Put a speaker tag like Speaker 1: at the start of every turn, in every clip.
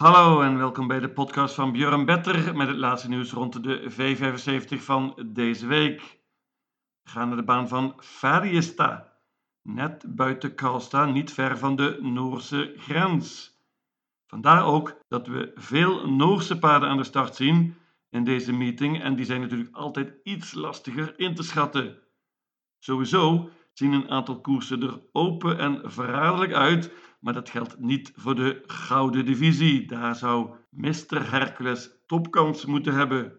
Speaker 1: Hallo en welkom bij de podcast van Björn Better met het laatste nieuws rond de V75 van deze week. We gaan naar de baan van Färjestad, net buiten Karlstad, niet ver van de Noorse grens. Vandaar ook dat we veel Noorse paarden aan de start zien in deze meeting en die zijn natuurlijk altijd iets lastiger in te schatten. Sowieso zien een aantal koersen er open en verraderlijk uit, maar dat geldt niet voor de gouden divisie. Daar zou Mr. Hercules topkans moeten hebben.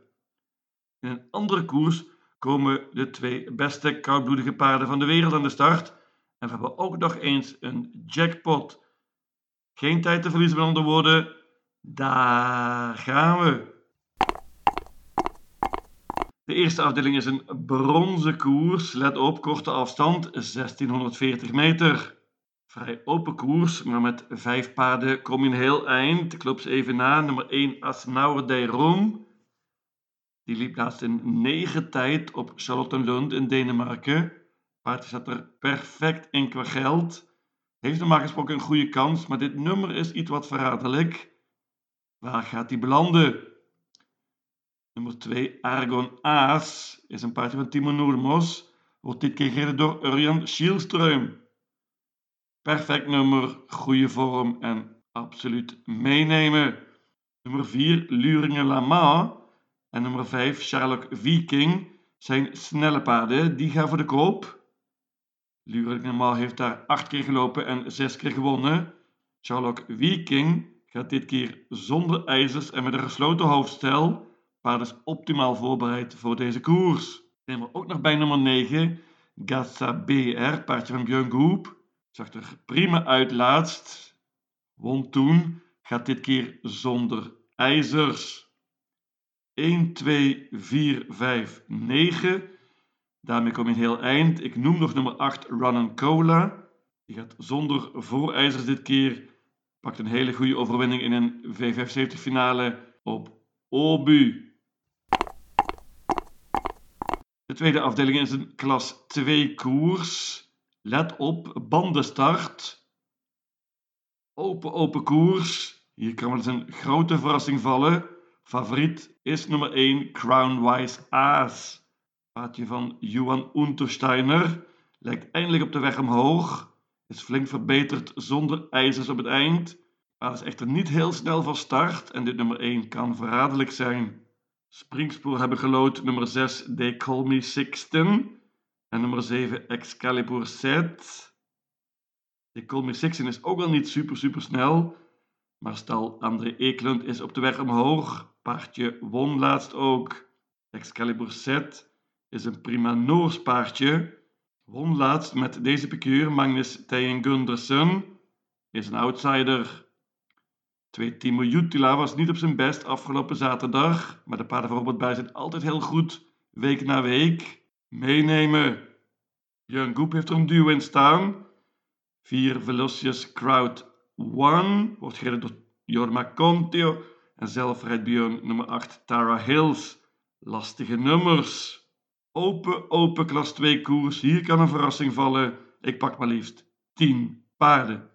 Speaker 1: In een andere koers komen de twee beste koudbloedige paarden van de wereld aan de start. En we hebben ook nog eens een jackpot. Geen tijd te verliezen met andere woorden. Daar gaan we. De eerste afdeling is een bronzen koers. Let op, korte afstand, 1640 meter. Vrij open koers, maar met vijf paarden kom je een heel eind. Ik loop ze even na. Nummer 1, Asnaur de Rome. Die liep laatst in negen tijd op Charlottenlund in Denemarken. Paard zat er perfect in qua geld. Heeft normaal gesproken een goede kans, maar dit nummer is iets wat verraderlijk. Waar gaat hij belanden? Nummer 2, Argon Aas, is een paardje van Timo Noormos. Wordt dit keer gereden door Urjan Schielström. Perfect nummer, goede vorm en absoluut meenemen. Nummer 4, Luringen Lama. En nummer 5, Sherlock Viking zijn snelle paarden. Die gaan voor de koop. Luringen Lama heeft daar 8 keer gelopen en 6 keer gewonnen. Sherlock Viking gaat dit keer zonder ijzers en met een gesloten hoofdstel. Paard is optimaal voorbereid voor deze koers. Neem er ook nog bij nummer 9, Gassa BR, paardje van Björn Goep. Zag er prima uit laatst. Won toen. Gaat dit keer zonder ijzers. 1, 2, 4, 5, 9. Daarmee kom je heel eind. Ik noem nog nummer 8, Run Cola. Die gaat zonder voorijzers dit keer. Pakt een hele goede overwinning in een V75 finale op Obu. De tweede afdeling is een klas 2 koers. Let op, bandenstart. Open, open koers. Hier kan wel eens een grote verrassing vallen. Favoriet is nummer 1 Crownwise Aas. Paardje van Johan Untersteiner. Lijkt eindelijk op de weg omhoog. Is flink verbeterd zonder ijzers op het eind. Maar is echter niet heel snel van start en dit nummer 1 kan verraderlijk zijn. Springspoor hebben gelood nummer 6 They Call Me Sixten. En nummer 7 Excalibur. They Call Me Sixten is ook wel niet super super snel. Maar stal André Eklund is op de weg omhoog. Paardje won laatst ook. Excalibur Set is een prima Noors paardje. Won laatst met deze piqueur Magnus Teyen Gundersen. Is een outsider. Twee Timo Jutila was niet op zijn best afgelopen zaterdag, maar de paarden van Robert Bij zijn altijd heel goed, week na week. Meenemen. Jörn Goep heeft er een duo in staan. 4 Velocious Crowd 1 wordt gereden door Jorma Contio. En zelf rijdt Björn nummer 8 Tara Hills. Lastige nummers. Open, open klas 2 koers. Hier kan een verrassing vallen. Ik pak maar liefst 10 paarden.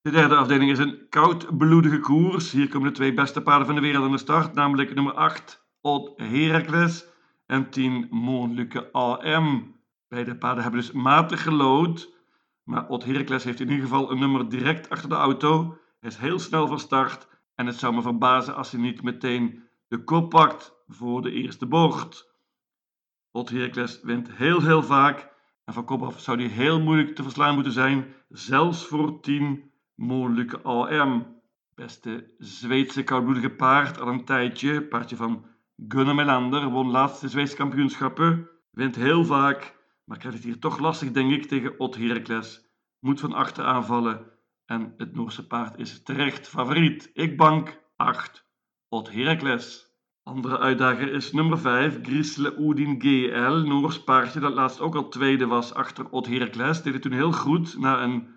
Speaker 1: De derde afdeling is een koudbloedige koers. Hier komen de twee beste paarden van de wereld aan de start, namelijk nummer 8 Odd Heracles en 10 Moonluke AM. Beide paarden hebben dus matig gelood, maar Odd Heracles heeft in ieder geval een nummer direct achter de auto. Hij is heel snel van start en het zou me verbazen als hij niet meteen de kop pakt voor de eerste bocht. Odd Heracles wint heel heel vaak en van kop af zou hij heel moeilijk te verslaan moeten zijn, zelfs voor 10 Moeilijke AM. Beste Zweedse koudbloedige paard al een tijdje. Paardje van Gunnar Melander. Won laatste Zweedse kampioenschappen. Wint heel vaak. Maar krijgt het hier toch lastig, denk ik, tegen Ot Heracles. Moet van achter aanvallen. En het Noorse paard is terecht favoriet. Ik bank 8. Ot Heracles. Andere uitdager is nummer 5, Grisle Oudin GL. Noors paardje dat laatst ook al tweede was achter Ot Heracles. Deed het toen heel goed na een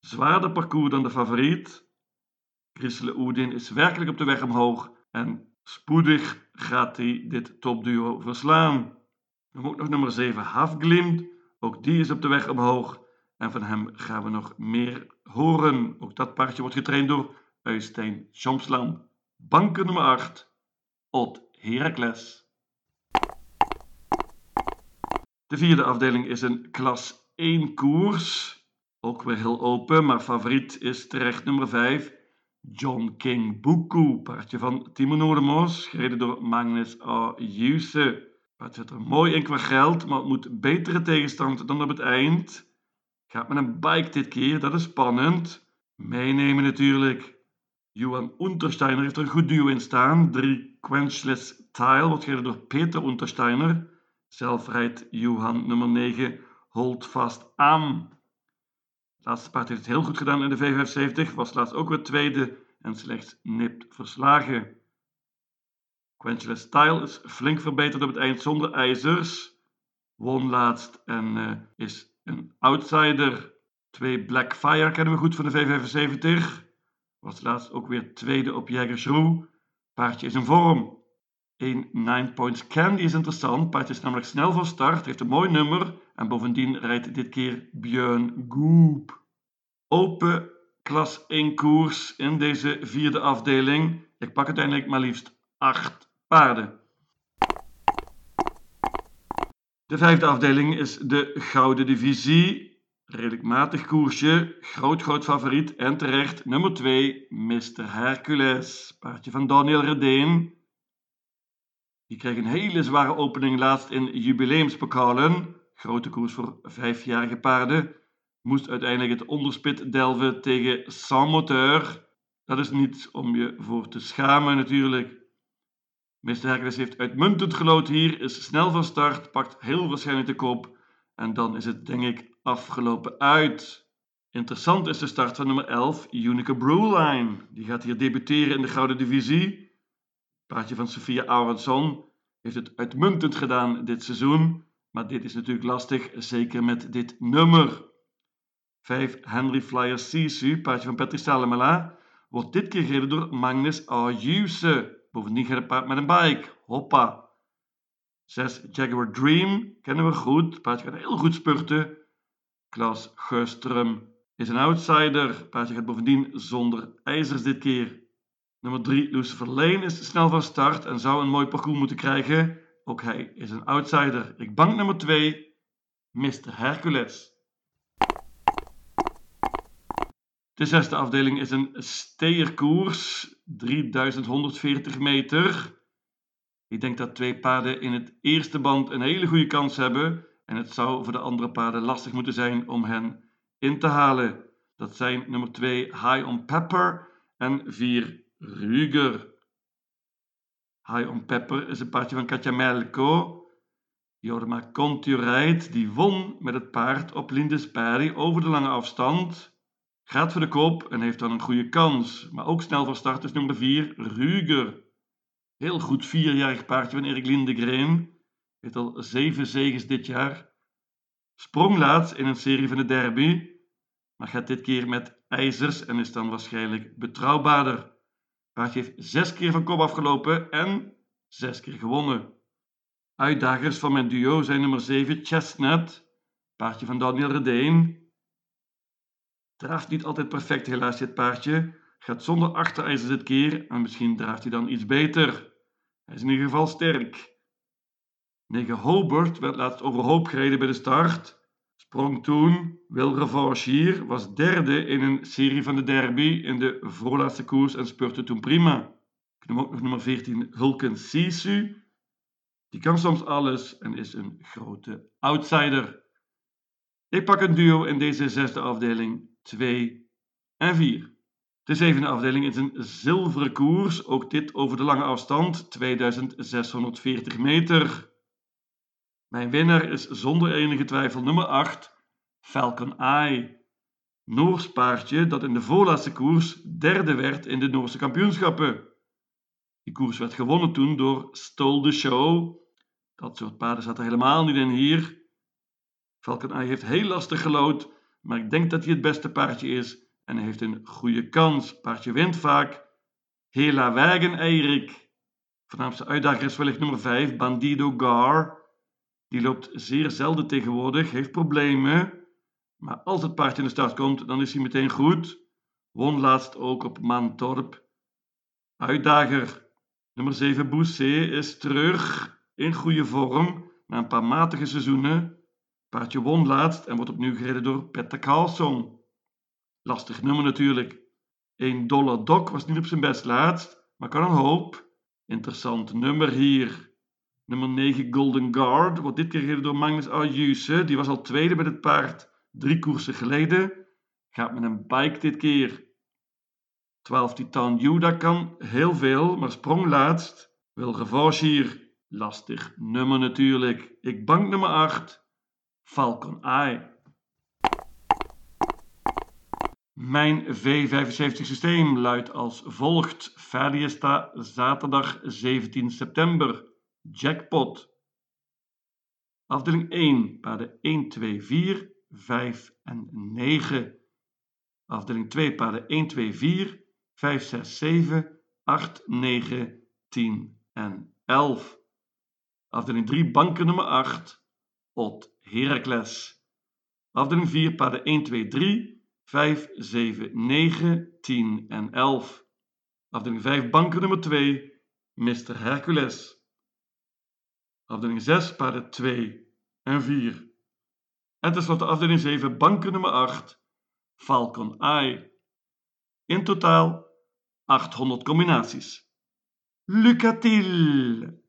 Speaker 1: zwaarder parcours dan de favoriet. Chrisle Oedin is werkelijk op de weg omhoog en spoedig gaat hij dit topduo verslaan. Dan ook nog nummer 7 Hafglimt, ook die is op de weg omhoog En van hem gaan we nog meer horen. Ook dat paardje wordt getraind door Øystein Jomsland. Banken nummer 8, Ot Heracles. De vierde afdeling is een klas 1 koers. Ook weer heel open, maar favoriet is terecht nummer 5. John King Buku, paardje van Timo Noordemos, gereden door Magnus A. Juse. Het zit er mooi in qua geld, maar het moet betere tegenstand dan op het eind. Gaat met een bike dit keer, dat is spannend. Meenemen natuurlijk. Johan Untersteiner heeft er een goed duo in staan. Drie Quenchless Tile wordt gereden door Peter Untersteiner. Zelf rijdt Johan nummer 9 Hold vast aan. Laatste paard heeft het heel goed gedaan in de V75, was laatst ook weer tweede en slechts nipt verslagen. Quenchless Style is flink verbeterd op het eind zonder ijzers. Won laatst en uh, is een outsider. Twee Blackfire kennen we goed van de V75. Was laatst ook weer tweede op Jägersroe. Paardje is in vorm. Een 9 Points Candy is interessant. Paardje is namelijk snel van start, heeft een mooi nummer en bovendien rijdt dit keer Björn Goop. Open klas 1 koers in deze vierde afdeling. Ik pak uiteindelijk maar liefst 8 paarden. De vijfde afdeling is de Gouden Divisie. Redelijk matig koersje, groot groot favoriet en terecht nummer 2, Mr. Hercules. Paardje van Daniel Redeen. Die kreeg een hele zware opening laatst in jubileumspokalen. Grote koers voor vijfjarige paarden. Moest uiteindelijk het onderspit delven tegen Sans Moteur. Dat is niets om je voor te schamen natuurlijk. Mr. Hercules heeft uitmuntend gelood hier, is snel van start, pakt heel waarschijnlijk de kop. En dan is het denk ik afgelopen uit. Interessant is de start van nummer 11, Unique Brewline. Die gaat hier debuteren in de Gouden Divisie. Praatje van Sophia Aronson heeft het uitmuntend gedaan dit seizoen. Maar dit is natuurlijk lastig, zeker met dit nummer. 5 Henry Flyer Sisu, paardje van Patrick Salemela, wordt dit keer gereden door Magnus Ayuse. Bovendien gaat het paard met een bike. Hoppa. 6 Jaguar Dream kennen we goed. Paardje gaat heel goed spurten. Klaas Geustrum is een outsider. Paardje gaat bovendien zonder ijzers dit keer. Nummer 3 Lucifer Lane is snel van start en zou een mooi parcours moeten krijgen. Ook hij is een outsider. Ik bank nummer 2, Mr. Hercules. De zesde afdeling is een steerkoers, 3140 meter. Ik denk dat twee paarden in het eerste band een hele goede kans hebben. En het zou voor de andere paarden lastig moeten zijn om hen in te halen. Dat zijn nummer 2 High on Pepper en 4 Ruger. High on Pepper is een paardje van Katja Melko. Jorma Conturait die won met het paard op Lindesberry over de lange afstand. Gaat voor de kop en heeft dan een goede kans. Maar ook snel van start is nummer 4 Ruger. Heel goed vierjarig paardje van Erik Lindegren. Heeft al zeven zegens dit jaar. Sprong laatst in een serie van de derby. Maar gaat dit keer met ijzers en is dan waarschijnlijk betrouwbaarder. Paardje heeft zes keer van kop afgelopen en zes keer gewonnen. Uitdagers van mijn duo zijn nummer 7 Chestnut, paardje van Daniel Redeen. Draaft niet altijd perfect helaas dit paardje, gaat zonder achterijzers dit keer en misschien draaft hij dan iets beter. Hij is in ieder geval sterk. 9 Hobart werd laatst overhoop gereden bij de start. Sprong toen, wil revanche hier, was derde in een serie van de derby in de voorlaatste koers en spurte toen prima. Ik noem ook nog nummer 14 Hulken Sisu. Die kan soms alles en is een grote outsider. Ik pak een duo in deze zesde afdeling 2 en 4. De zevende afdeling is een zilveren koers, ook dit over de lange afstand, 2640 meter. Mijn winnaar is zonder enige twijfel nummer 8, Falcon Eye. Noors paardje dat in de voorlaatste koers derde werd in de Noorse kampioenschappen. Die koers werd gewonnen toen door Stole the Show. Dat soort paarden zat er helemaal niet in hier. Falcon Eye heeft heel lastig gelood, maar ik denk dat hij het beste paardje is en heeft een goede kans. Paardje wint vaak. Hela Wagen Eirik. Voornaamste uitdager is wellicht nummer 5, Bandido Gar. Die loopt zeer zelden tegenwoordig, heeft problemen. Maar als het paard in de start komt, dan is hij meteen goed. Won laatst ook op Mantorp. Uitdager. Nummer 7 Boussé is terug in goede vorm na een paar matige seizoenen. Paardje won laatst en wordt opnieuw gereden door Petter Carlsson. Lastig nummer natuurlijk. 1 dollar dok was niet op zijn best laatst, maar kan een hoop. Interessant nummer hier. Nummer 9 Golden Guard wordt dit keer gereden door Magnus Ayuse. Die was al tweede met het paard drie koersen geleden. Gaat met een bike dit keer. 12 Titan Juda kan heel veel, maar sprong laatst. Wil revanche hier. Lastig nummer natuurlijk. Ik bank nummer 8. Falcon Eye. Mijn V75 systeem luidt als volgt. Fadiesta zaterdag 17 september. Jackpot. Afdeling 1, paarden 1, 2, 4, 5 en 9. Afdeling 2, paarden 1, 2, 4, 5, 6, 7, 8, 9, 10 en 11. Afdeling 3, banken nummer 8, Ot Heracles. Afdeling 4, paarden 1, 2, 3, 5, 7, 9, 10 en 11. Afdeling 5, banken nummer 2, Mr. Hercules. Afdeling 6, paarden 2 en 4. En tenslotte afdeling 7, banken nummer 8, Falcon Eye. In totaal 800 combinaties. Lucatil!